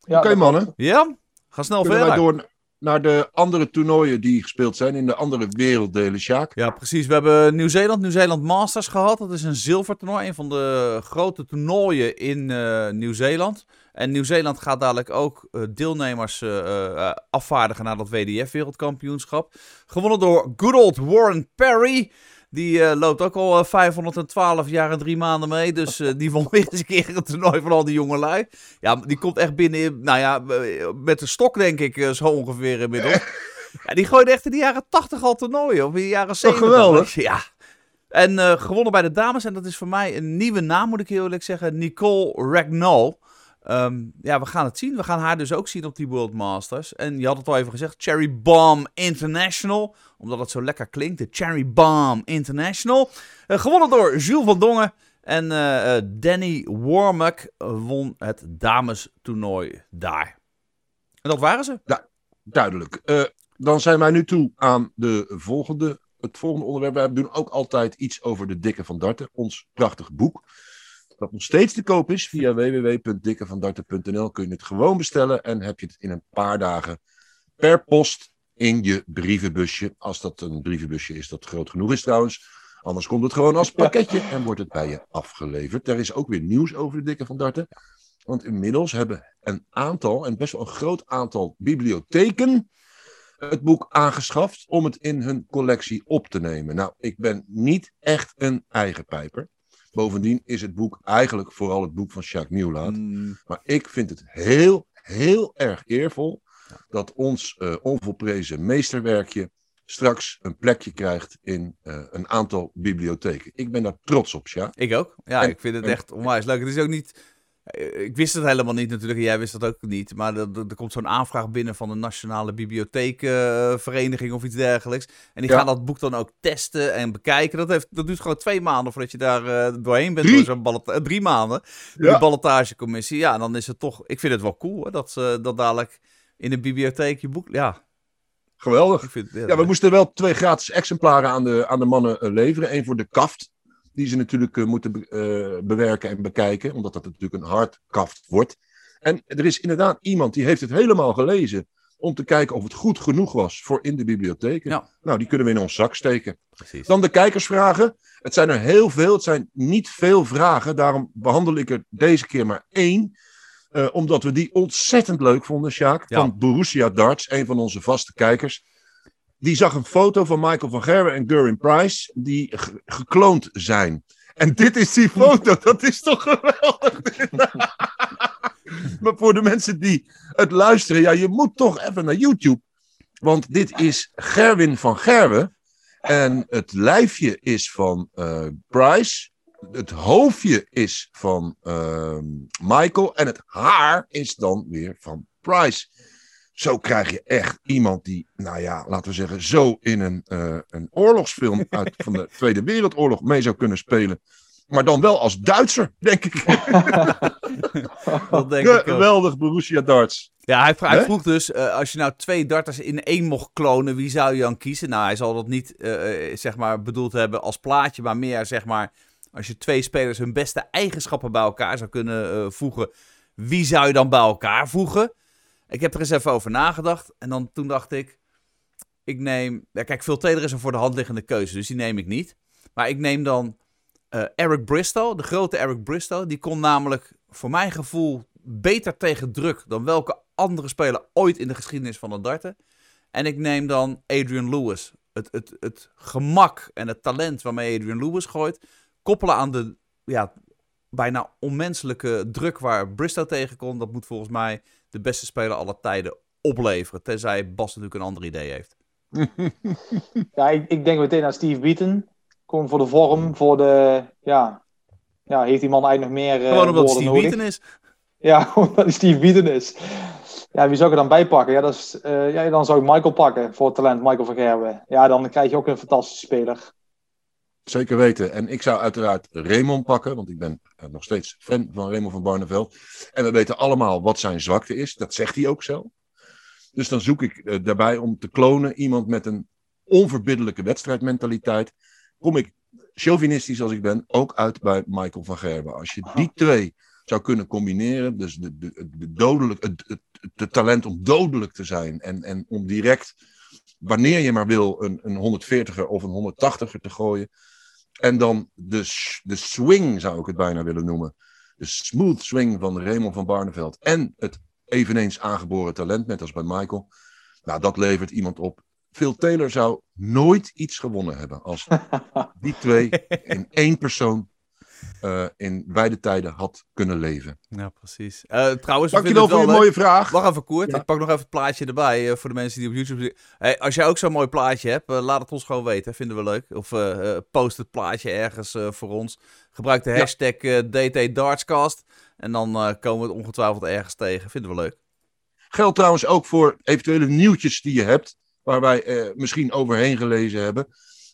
ja Oké, mannen. Ja, ga snel Kunnen verder. Wij door naar de andere toernooien die gespeeld zijn in de andere werelddelen, Sjaak. Ja, precies. We hebben Nieuw-Zeeland, Nieuw-Zeeland Masters gehad. Dat is een zilvertoernooi, een van de grote toernooien in uh, Nieuw-Zeeland. En Nieuw-Zeeland gaat dadelijk ook uh, deelnemers uh, afvaardigen naar dat WDF-wereldkampioenschap. Gewonnen door good old Warren Perry. Die uh, loopt ook al 512 jaar en drie maanden mee. Dus uh, die won weer eens een keer het toernooi van al die jongelui. Ja, die komt echt binnen, nou ja, met de stok denk ik zo ongeveer inmiddels. *laughs* Ja, die gooide echt in de jaren 80 al toernooien. Of in de jaren 70. Oh, geweldig. Ja. En gewonnen bij de dames. En dat is voor mij een nieuwe naam, moet ik heel eerlijk zeggen. Nicole Ragnall. Um, ja, we gaan het zien. We gaan haar dus ook zien op die World Masters. En je had het al even gezegd, Cherry Bomb International. Omdat het zo lekker klinkt, de Cherry Bomb International. Uh, gewonnen door Jules van Dongen. En uh, uh, Danny Warmuck won het damestoernooi daar. En dat waren ze. Ja, duidelijk. dan zijn wij nu toe aan de volgende, het volgende onderwerp. Wij doen ook altijd iets over de Dikke van Darten. Ons prachtig boek dat nog steeds te koop is via www.dikkevandarten.nl. Kun je het gewoon bestellen en heb je het in een paar dagen per post in je brievenbusje. Als dat een brievenbusje is dat groot genoeg is trouwens. Anders komt het gewoon als pakketje en wordt het bij je afgeleverd. Er is ook weer nieuws over de Dikke van Darten. Want inmiddels hebben een aantal, en best wel een groot aantal bibliotheken het boek aangeschaft om het in hun collectie op te nemen. Nou, ik ben niet echt een eigen pijper. Bovendien is het boek eigenlijk vooral het boek van Jacques Nieuwlaat. Mm. Maar ik vind het heel, heel erg eervol dat ons uh, onvolprezen meesterwerkje straks een plekje krijgt in eh, een aantal bibliotheken. Ik ben daar trots op, ja. Ik ook. Ja, En- ik vind het en- echt onwijs leuk. Het is ook niet... eh, Ik wist het helemaal niet natuurlijk, en jij wist dat ook niet. Maar er, er- komt zo'n aanvraag binnen van de Nationale Bibliotheekvereniging of iets dergelijks. En die Ja. gaan dat boek dan ook testen en bekijken. Dat, heeft, dat duurt gewoon twee maanden voordat je daar eh, doorheen bent. Drie? Door zo'n ballota- eh, drie maanden. Ja. die ballotagecommissie. Ja, en dan is het toch... Ik vind het wel cool hoor, dat, ze dat dadelijk in de bibliotheek je boek... Ja, Geweldig. vind. Ja, we moesten wel twee gratis exemplaren aan de, aan de mannen leveren. Eén voor de kaft, die ze natuurlijk eh, moeten be- eh, bewerken en bekijken, omdat dat natuurlijk een hardkaft wordt. En er is inderdaad iemand die heeft het helemaal gelezen om te kijken of het goed genoeg was voor in de bibliotheken. Ja. Nou, die kunnen we in ons zak steken. Precies. Dan de kijkersvragen. Het zijn er heel veel. Het zijn niet veel vragen. Daarom behandel ik er deze keer maar één. Eh, omdat we die ontzettend leuk vonden, Sjaak. Ja. Van Borussia Darts, een van onze vaste kijkers. Die zag een foto van Michael van Gerwen en Gurin Price. Die ge- gekloond zijn. En dit is die foto. Dat is toch geweldig. *laughs* maar voor de mensen die het luisteren. Ja, je moet toch even naar YouTube. Want dit is Gerwin van Gerwen. En het lijfje is van eh, Price. Het hoofdje is van ehm, Michael. En het haar is dan weer van Price. Zo krijg je echt iemand die, nou ja, laten we zeggen, zo in een, eh, een oorlogsfilm uit, van de Tweede Wereldoorlog mee zou kunnen spelen. Maar dan wel als Duitser, denk ik. *laughs* Dat denk ik ook. Geweldig, Borussia Darts. Ja, hij, Hè? vroeg dus, eh, als je nou twee darters in één mocht klonen, wie zou je dan kiezen? Nou, hij zal dat niet, eh, eh, zeg maar, bedoeld hebben als plaatje, maar meer, zeg maar, als je twee spelers hun beste eigenschappen bij elkaar zou kunnen eh, voegen, wie zou je dan bij elkaar voegen? Ik heb er eens even over nagedacht en dan toen dacht ik, ik neem, ja, kijk, Phil Taylor is een voor de hand liggende keuze, dus die neem ik niet. Maar ik neem dan eh, Eric Bristow, de grote Eric Bristow. Die kon namelijk voor mijn gevoel beter tegen druk dan welke andere speler ooit in de geschiedenis van het darten. En ik neem dan Adrian Lewis. Het, het, het gemak en het talent waarmee Adrian Lewis gooit, koppelen aan de ja, bijna onmenselijke druk waar Bristow tegen kon. Dat moet volgens mij de beste speler aller tijden opleveren. Tenzij Bas natuurlijk een ander idee heeft. *laughs* Ja, ik, ik denk meteen aan Steve Beaton. Gewoon voor de vorm, voor de... Ja, ja heeft die man eigenlijk nog meer eh Gewoon omdat Steve nodig? Beaton is. Ja, *laughs* omdat hij Steve Beaton is. Ja, wie zou ik er dan bij pakken? Ja, dat is, eh, ja, dan zou ik Michael pakken voor het talent, Michael van Gerwen. Ja, dan krijg je ook een fantastische speler. Zeker weten. En ik zou uiteraard Raymond pakken, want ik ben eh, nog steeds fan van Raymond van Barneveld. En we weten allemaal wat zijn zwakte is. Dat zegt hij ook zelf. Dus dan zoek ik eh, daarbij om te klonen iemand met een onverbiddelijke wedstrijdmentaliteit. Kom ik, chauvinistisch als ik ben, ook uit bij Michael van Gerben. Als je die twee zou kunnen combineren, dus de, de, de dodelijk, het, het, het talent om dodelijk te zijn en, en om direct, wanneer je maar wil, een, een 140er of een 180er te gooien. En dan de, de swing, zou ik het bijna willen noemen. De smooth swing van Raymond van Barneveld. En het eveneens aangeboren talent, net als bij Michael. Nou, dat levert iemand op. Phil Taylor zou nooit iets gewonnen hebben als *laughs* die twee in één persoon eh, in beide tijden had kunnen leven. Ja, precies. Eh, trouwens, we Dankjewel voor je leuk- mooie vraag. Wacht even, Koert. Ja. Ik pak nog even het plaatje erbij eh, voor de mensen die op YouTube zitten. Hey, als jij ook zo'n mooi plaatje hebt, laat het ons gewoon weten. Vinden we leuk. Of eh, eh, post het plaatje ergens eh, voor ons. Gebruik de hashtag eh, DT Dartscast. En dan eh, komen we het ongetwijfeld ergens tegen. Vinden we leuk. Geldt trouwens ook voor eventuele nieuwtjes die je hebt, waar wij eh, misschien overheen gelezen hebben.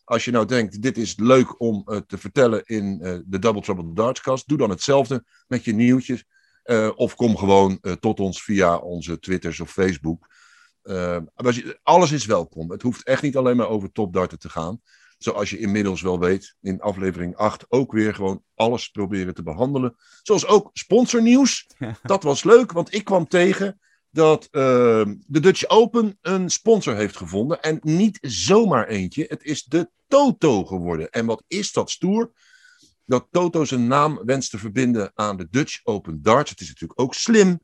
Als je nou denkt, dit is leuk om eh, te vertellen in eh, de Double Trouble Dartscast, doe dan hetzelfde met je nieuwtjes. Eh, of kom gewoon tot ons via onze Twitters of Facebook. Alles is welkom. Het hoeft echt niet alleen maar over topdarten te gaan. Zoals je inmiddels wel weet, in aflevering 8 ook weer gewoon alles proberen te behandelen. Zoals ook sponsornieuws. *laughs* Dat was leuk, want ik kwam tegen dat ehm, de Dutch Open een sponsor heeft gevonden. En niet zomaar eentje. Het is de Toto geworden. En wat is dat stoer? Dat Toto zijn naam wenst te verbinden aan de Dutch Open Darts. Het is natuurlijk ook slim.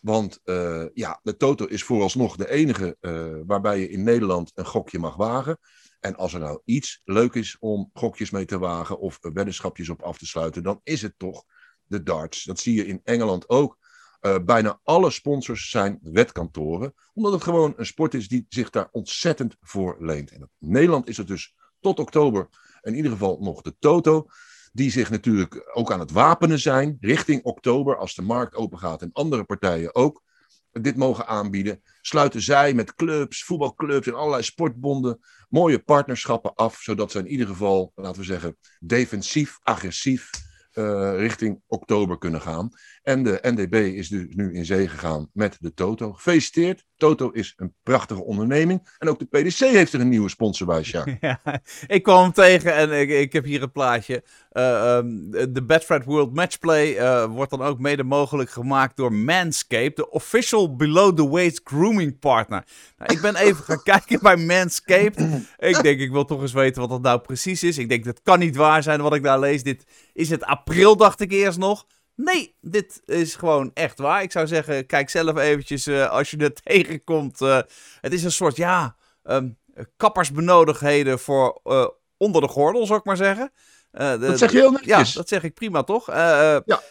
Want eh, ja, de Toto is vooralsnog de enige eh, waarbij je in Nederland een gokje mag wagen. En als er nou iets leuk is om gokjes mee te wagen of weddenschapjes op af te sluiten, dan is het toch de darts. Dat zie je in Engeland ook. Eh, bijna alle sponsors zijn wetkantoren, omdat het gewoon een sport is die zich daar ontzettend voor leent. En in Nederland is het dus tot oktober in ieder geval nog de Toto, die zich natuurlijk ook aan het wapenen zijn richting oktober, als de markt open gaat en andere partijen ook dit mogen aanbieden, sluiten zij met clubs, voetbalclubs en allerlei sportbonden mooie partnerschappen af, zodat ze in ieder geval, laten we zeggen, defensief, agressief uh, richting oktober kunnen gaan. En de NDB is dus nu in zee gegaan met de Toto. Gefeliciteerd. Toto is een prachtige onderneming. En ook de PDC heeft er een nieuwe sponsor bij, Sjaak. *laughs* Ja, ik kwam hem tegen en ik, ik heb hier het plaatje. Uh, um, de Betfred World Matchplay uh, wordt dan ook mede mogelijk gemaakt door Manscaped, de official below the waist grooming partner. Nou, ik ben even gaan *laughs* kijken bij Manscaped. Ik denk, ik wil toch eens weten wat dat nou precies is. Ik denk, dat kan niet waar zijn wat ik daar lees. Dit is het april, dacht ik eerst nog. Nee, dit is gewoon echt waar. Ik zou zeggen, kijk zelf eventjes uh, als je er *laughs* tegenkomt. Uh, het is een soort, ja, um, kappersbenodigdheden voor uh, onder de gordel, zou ik maar zeggen. De, dat zeg je heel netjes. Ja, dat zeg ik prima, toch? ja.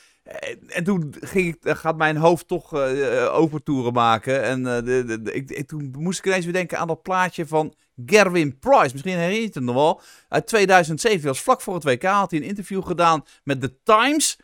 En toen ging ik, gaat mijn hoofd toch overtoeren maken. En de, ik, toen moest ik ineens weer denken aan dat plaatje van Gerwin Price. Misschien herinner je het hem nog wel. Uit 2007, was vlak voor het WK, had hij een interview gedaan met The Times.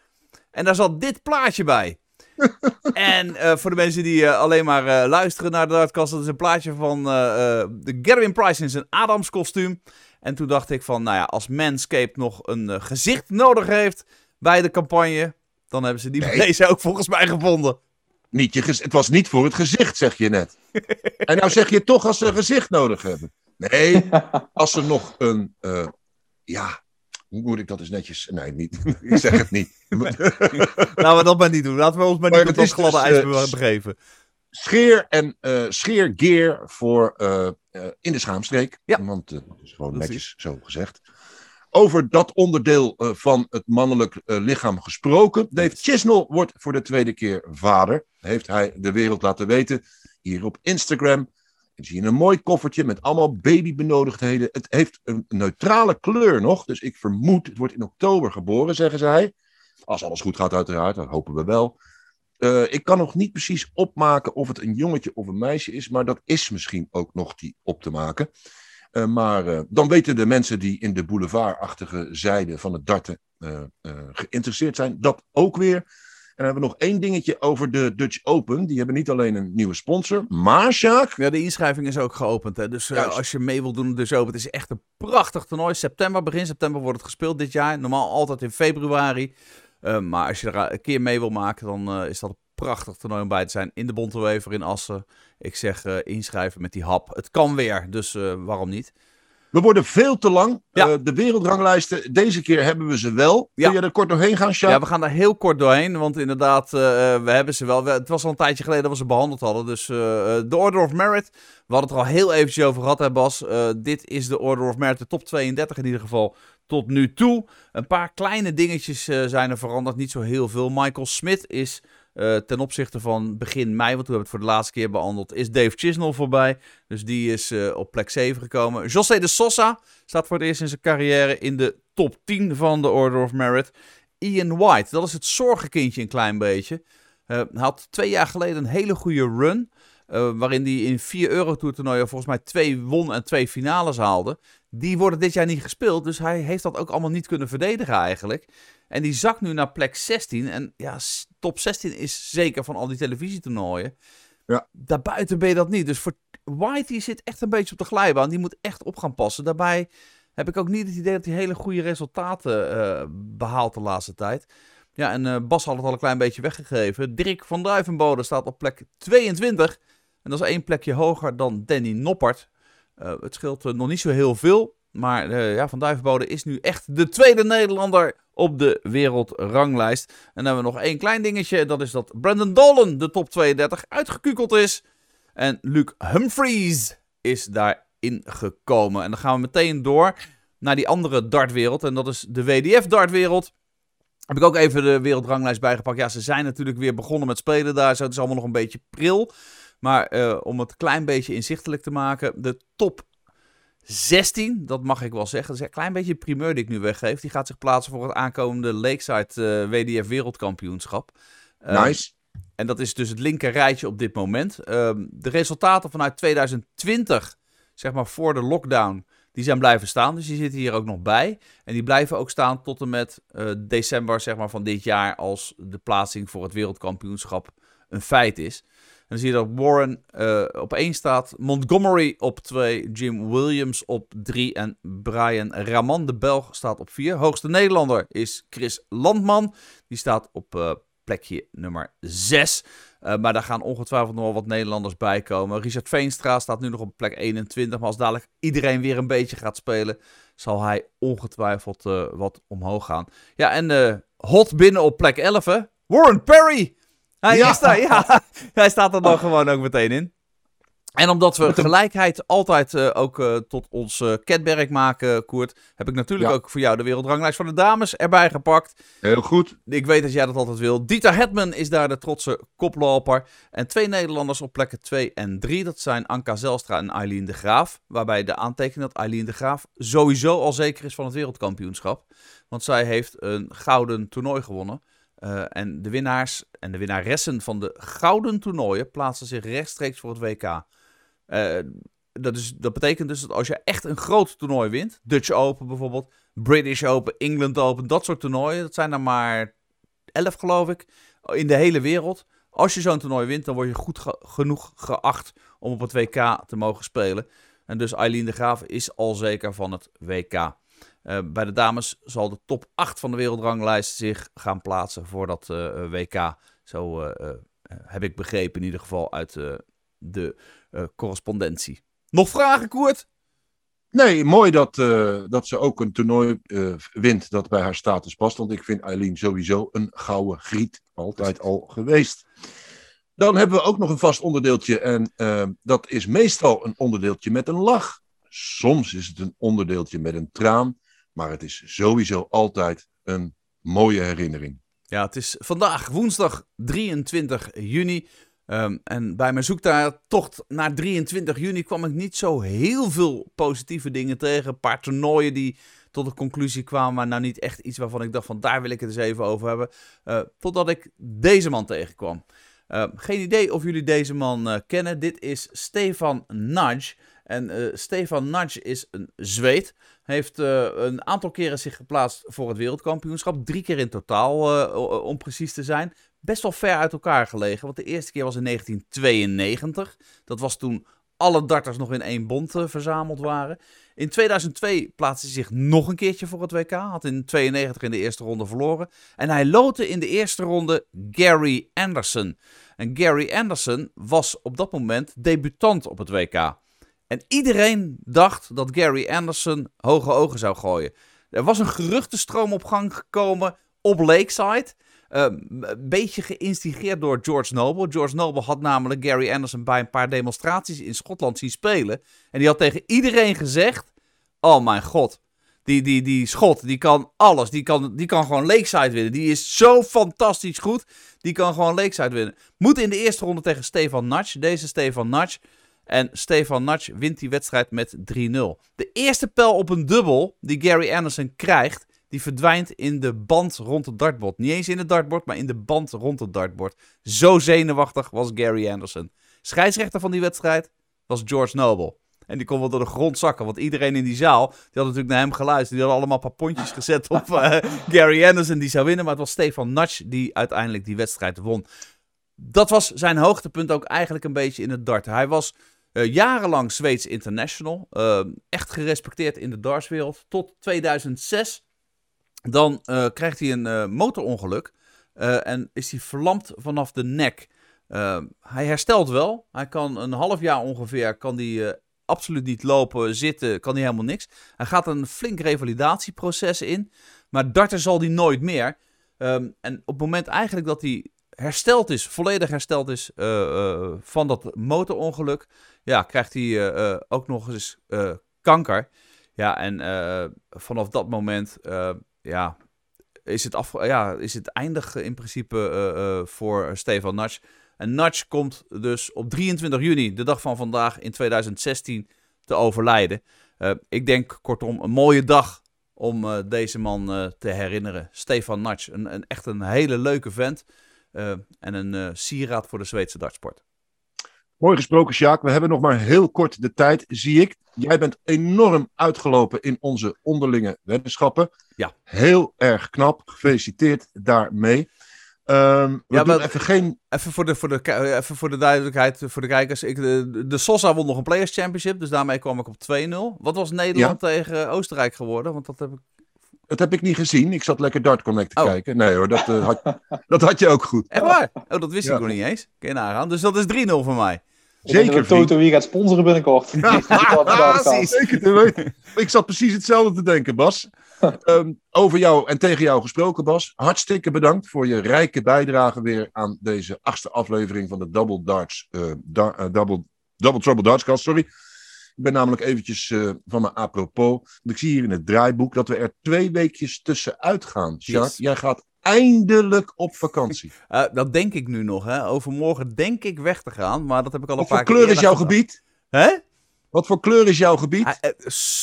En daar zat dit plaatje bij. *laughs* en uh, voor de mensen die uh, alleen maar uh, luisteren naar de Dartkast, dat is een plaatje van de Gerwin Price in zijn Adams kostuum. En toen dacht ik van, nou ja, als Manscaped nog een gezicht nodig heeft bij de campagne, dan hebben ze die nee. deze ook volgens mij gevonden. Niet je het was niet voor het gezicht, zeg je net. *laughs* en nou zeg je toch als ze een gezicht nodig hebben. Nee, *laughs* als ze nog een, ja, hoe moet ik dat eens netjes... Nee, niet. *laughs* ik zeg het niet. Laten we dat maar niet doen. Laten we ons maar, maar niet op dat gladde dus, ijs uh, begeven. Scheer en uh, scheergear voor in de schaamstreek. Ja. Want dat is gewoon dat netjes is. zo gezegd. Over dat onderdeel van het mannelijk lichaam gesproken. Dave Chisnell wordt voor de tweede keer vader. Heeft hij de wereld laten weten. Hier op Instagram. En zie je een mooi koffertje met allemaal babybenodigdheden. Het heeft een neutrale kleur nog. Dus ik vermoed, het wordt in oktober geboren, zeggen zij. Als alles goed gaat, uiteraard. Dat hopen we wel. Uh, ik kan nog niet precies opmaken of het een jongetje of een meisje is. Maar dat is misschien ook nog die op te maken. Uh, maar uh, dan weten de mensen die in de boulevardachtige zijde van het darten geïnteresseerd zijn, dat ook weer. En dan hebben we nog één dingetje over de Dutch Open. Die hebben niet alleen een nieuwe sponsor, maar Sjaak... Ja, de inschrijving is ook geopend. Hè? Dus uh, als je mee wil doen, Dutch Open. Het is echt een prachtig toernooi. September, begin september wordt het gespeeld dit jaar. Normaal altijd in februari. Uh, maar als je er een keer mee wil maken, dan uh, is dat een prachtig toernooi om bij te zijn. In de Bontewever in Assen. Ik zeg inschrijven met die hap. Het kan weer, dus waarom niet? We worden veel te lang. Ja. Uh, de wereldranglijsten, deze keer hebben we ze wel. Ja. Kun je er kort doorheen gaan, Sjaak? Ja, we gaan daar heel kort doorheen. Want inderdaad, uh, we hebben ze wel. Het was al een tijdje geleden dat we ze behandeld hadden. Dus uh, de Order of Merit. We hadden het er al heel eventjes over gehad, hè Bas. dit is de Order of Merit, de top 32 in ieder geval tot nu toe. Een paar kleine dingetjes zijn er veranderd. Niet zo heel veel. Michael Smith is uh, ten opzichte van begin mei, want we hebben het voor de laatste keer behandeld, is Dave Chisnell voorbij. Dus die is uh, op plek 7 gekomen. José de Sosa staat voor het eerst in zijn carrière in de top 10 van de Order of Merit. Ian White, dat is het zorgenkindje een klein beetje. Uh, had twee jaar geleden een hele goede run. Waarin hij in vier Eurotour toernooien volgens mij twee won en twee finales haalde. Die worden dit jaar niet gespeeld, dus hij heeft dat ook allemaal niet kunnen verdedigen eigenlijk. En die zakt nu naar plek 16. En ja, top 16 is zeker van al die televisietoernooien. Ja. Daarbuiten ben je dat niet. Dus voor Whitey zit echt een beetje op de glijbaan. Die moet echt op gaan passen. Daarbij heb ik ook niet het idee dat hij hele goede resultaten uh, behaalt de laatste tijd. Ja, en uh, Bas had het al een klein beetje weggegeven. Dirk van Duivenbode staat op plek 22. En dat is één plekje hoger dan Danny Noppert. Uh, het scheelt nog niet zo heel veel. Maar ja, Van Duivenbode is nu echt de tweede Nederlander op de wereldranglijst. En dan hebben we nog één klein dingetje. Dat is dat Brandon Dolan de top 32 uitgekukeld is. En Luke Humphries is daarin gekomen. En dan gaan we meteen door naar die andere dartwereld. En dat is de WDF dartwereld. Heb ik ook even de wereldranglijst bijgepakt. Ja, ze zijn natuurlijk weer begonnen met spelen daar. Zo, het is allemaal nog een beetje pril. Maar uh, om het klein beetje inzichtelijk te maken. De top 16, dat mag ik wel zeggen. Dat is een klein beetje een primeur die ik nu weggeef. Die gaat zich plaatsen voor het aankomende Lakeside uh, WDF Wereldkampioenschap. Uh, nice. en dat is dus het linker rijtje op dit moment. Ehm, de resultaten vanuit 2020, zeg maar voor de lockdown, die zijn blijven staan. Dus die zitten hier ook nog bij. En die blijven ook staan tot en met uh, december zeg maar, van dit jaar als de plaatsing voor het wereldkampioenschap een feit is. Dan zie je dat Warren uh, op 1 staat, Montgomery op 2, Jim Williams op 3 en Brian Raman, de Belg, staat op 4. Hoogste Nederlander is Chris Landman, die staat op uh, plekje nummer 6. Uh, maar daar gaan ongetwijfeld nog wel wat Nederlanders bij komen. Richard Veenstra staat nu nog op plek 21. Maar als dadelijk iedereen weer een beetje gaat spelen, zal hij ongetwijfeld wat omhoog gaan. Ja, en uh, hot binnen op plek 11, hè? Warren Perry! Hij Ja. is daar, ja. *laughs* Hij staat er dan gewoon ook meteen in. En omdat we gelijkheid altijd eh, ook eh, tot ons kenmerk maken, Koert, heb ik natuurlijk Ja. ook voor jou de wereldranglijst van de dames erbij gepakt. Heel goed. Ik weet dat jij dat altijd wil. Dieter Hetman is daar de trotse koploper. En twee Nederlanders op plekken 2 en 3. Dat zijn Anka Zelstra en Eileen de Graaf. Waarbij de aantekening dat Eileen de Graaf sowieso al zeker is van het wereldkampioenschap. Want zij heeft een gouden toernooi gewonnen. Eh, en de winnaars en de winnaressen van de gouden toernooien plaatsen zich rechtstreeks voor het WK. Eh, dat, is, dat betekent dus dat als je echt een groot toernooi wint, Dutch Open bijvoorbeeld, British Open, England Open, dat soort toernooien, dat zijn er maar 11 geloof ik, in de hele wereld. Als je zo'n toernooi wint, dan word je goed ge- genoeg geacht om op het WK te mogen spelen. En dus Eileen de Graaf is al zeker van het WK. Eh, bij de dames zal de top 8 van de wereldranglijst zich gaan plaatsen voor dat eh, WK. Zo eh, eh, heb ik begrepen in ieder geval uit eh, de eh, correspondentie. Nog vragen, Koert? Nee, mooi dat, eh, dat ze ook een toernooi eh, wint dat bij haar status past. Want ik vind Eileen sowieso een gouden griet. Altijd al geweest. Dan hebben we ook nog een vast onderdeeltje. En eh, dat is meestal een onderdeeltje met een lach. Soms is het een onderdeeltje met een traan. Maar het is sowieso altijd een mooie herinnering. Ja, het is vandaag woensdag 23 juni. Ehm, en bij mijn zoektocht naar 23 juni kwam ik niet zo heel veel positieve dingen tegen. Een paar toernooien die tot de conclusie kwamen, maar nou niet echt iets waarvan ik dacht van daar wil ik het eens even over hebben. Eh, totdat ik deze man tegenkwam. Eh, geen idee of jullie deze man eh, kennen. Dit is Stefan Nudge. En eh, Stefan Nudge is een Zweed. Heeft eh, een aantal keren zich geplaatst voor het wereldkampioenschap. Drie keer in totaal, eh, om precies te zijn. Best wel ver uit elkaar gelegen. Want de eerste keer was in 1992. Dat was toen alle darters nog in één bond verzameld waren. In 2002 plaatste hij zich nog een keertje voor het WK. Had in 92 in de eerste ronde verloren. En hij lootte in de eerste ronde Gary Anderson. En Gary Anderson was op dat moment debutant op het WK. En iedereen dacht dat Gary Anderson hoge ogen zou gooien. Er was een geruchtenstroom op gang gekomen op Lakeside. Eh, een beetje geïnstigeerd door George Noble. George Noble had namelijk Gary Anderson bij een paar demonstraties in Schotland zien spelen. En die had tegen iedereen gezegd: Oh mijn god, die, die, die Schot, die kan alles. Die kan, die kan gewoon Lakeside winnen. Die is zo fantastisch goed. Die kan gewoon Lakeside winnen. Moet in de eerste ronde tegen Stefan Nudge. Deze Stefan Nudge. En Stefan Nudge wint die wedstrijd met 3-0. De eerste pijl op een dubbel die Gary Anderson krijgt, die verdwijnt in de band rond het dartbord. Niet eens in het dartbord, maar in de band rond het dartbord. Zo zenuwachtig was Gary Anderson. Scheidsrechter van die wedstrijd was George Noble. En die kon wel door de grond zakken, want iedereen in die zaal, die had natuurlijk naar hem geluisterd. Die hadden allemaal een paar pontjes gezet op *laughs* eh, Gary Anderson die zou winnen. Maar het was Stefan Nudge die uiteindelijk die wedstrijd won. Dat was zijn hoogtepunt ook eigenlijk een beetje in het darten. Hij was eh, jarenlang Zweeds international. eh, echt gerespecteerd in de dartswereld. Tot 2006. Dan eh, krijgt hij een motorongeluk. en is hij verlamd vanaf de nek. Hij herstelt wel. Hij kan een half jaar ongeveer. Kan eh, absoluut niet lopen, zitten. Kan hij helemaal niks. Hij gaat een flink revalidatieproces in. Maar darten zal hij nooit meer. Ehm, en op het moment eigenlijk dat hij hersteld is, volledig hersteld is van dat motorongeluk, ja, krijgt hij eh, eh, ook nog eens eh, kanker. Ja, en vanaf dat moment, ja, is het, af, ja, is het eindig in principe voor Stefan Nudge. En Nudge komt dus op 23 juni, de dag van vandaag in 2016, te overlijden. Ik denk kortom een mooie dag om deze man te herinneren. Stefan Nudge, een, een, echt een hele leuke vent. en een sieraad voor de Zweedse dartsport. Mooi gesproken, Sjaak. We hebben nog maar heel kort de tijd, zie ik. Jij bent enorm uitgelopen in onze onderlinge weddenschappen. Ja. Heel erg knap. Gefeliciteerd daarmee. Ehm, we Ja, doen maar- even geen... Even voor de, voor de, even voor de duidelijkheid, voor de kijkers. Ik, de, de Sosa won nog een Players Championship, dus daarmee kwam ik op 2-0. Wat was Nederland tegen Oostenrijk geworden? Want dat heb ik... Dat heb ik niet gezien. Ik zat lekker Dart Connect te Oh. kijken. Nee hoor, dat, eh, had, *laughs* dat had je ook goed. Echt waar? Oh, dat wist Ja. ik nog niet eens. Kun je nagaan. Dus dat is 3-0 voor mij. Ik Zeker, dat Toto wie gaat sponsoren binnenkort. *laughs* *laughs* Ja, zeker te weten. Ik zat precies hetzelfde te denken, Bas. Ehm, over jou en tegen jou gesproken, Bas. Hartstikke bedankt voor je rijke bijdrage weer aan deze achtste aflevering van de Double Darts, eh, da- eh, Double, Double Trouble Dartscast. Sorry. Ik ben namelijk eventjes eh, van mijn apropos. Want ik zie hier in het draaiboek dat we er twee weekjes tussenuit gaan. Sjaak, Yes. jij gaat eindelijk op vakantie. Eh, dat denk ik nu nog, hè. Overmorgen denk ik weg te gaan, maar dat heb ik al een Wat paar voor keer kleur is jouw gedaan. gebied? Hè? Wat voor kleur is jouw gebied? Ah, eh,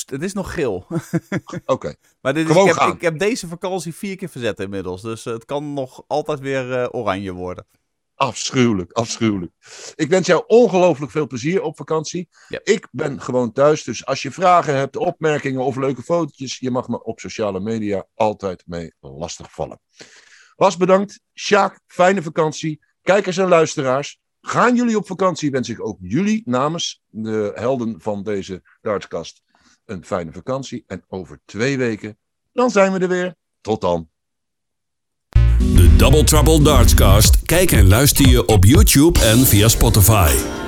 het is nog geel. *laughs* Oké. maar dit is, ik, heb, ik heb deze vakantie vier keer verzet inmiddels. Dus het kan nog altijd weer oranje worden. Afschuwelijk, afschuwelijk. Ik wens jou ongelooflijk veel plezier op vakantie. Ja. Ik ben gewoon thuis, dus als je vragen hebt, opmerkingen of leuke fotootjes, je mag me op sociale media altijd mee lastigvallen. Was bedankt. Sjaak, fijne vakantie. Kijkers en luisteraars, gaan jullie op vakantie? Wens ik ook jullie namens de helden van deze Dartskast een fijne vakantie. En over twee weken, dan zijn we er weer. Tot dan. Double Trouble Dartscast. Kijk en luister je op YouTube en via Spotify.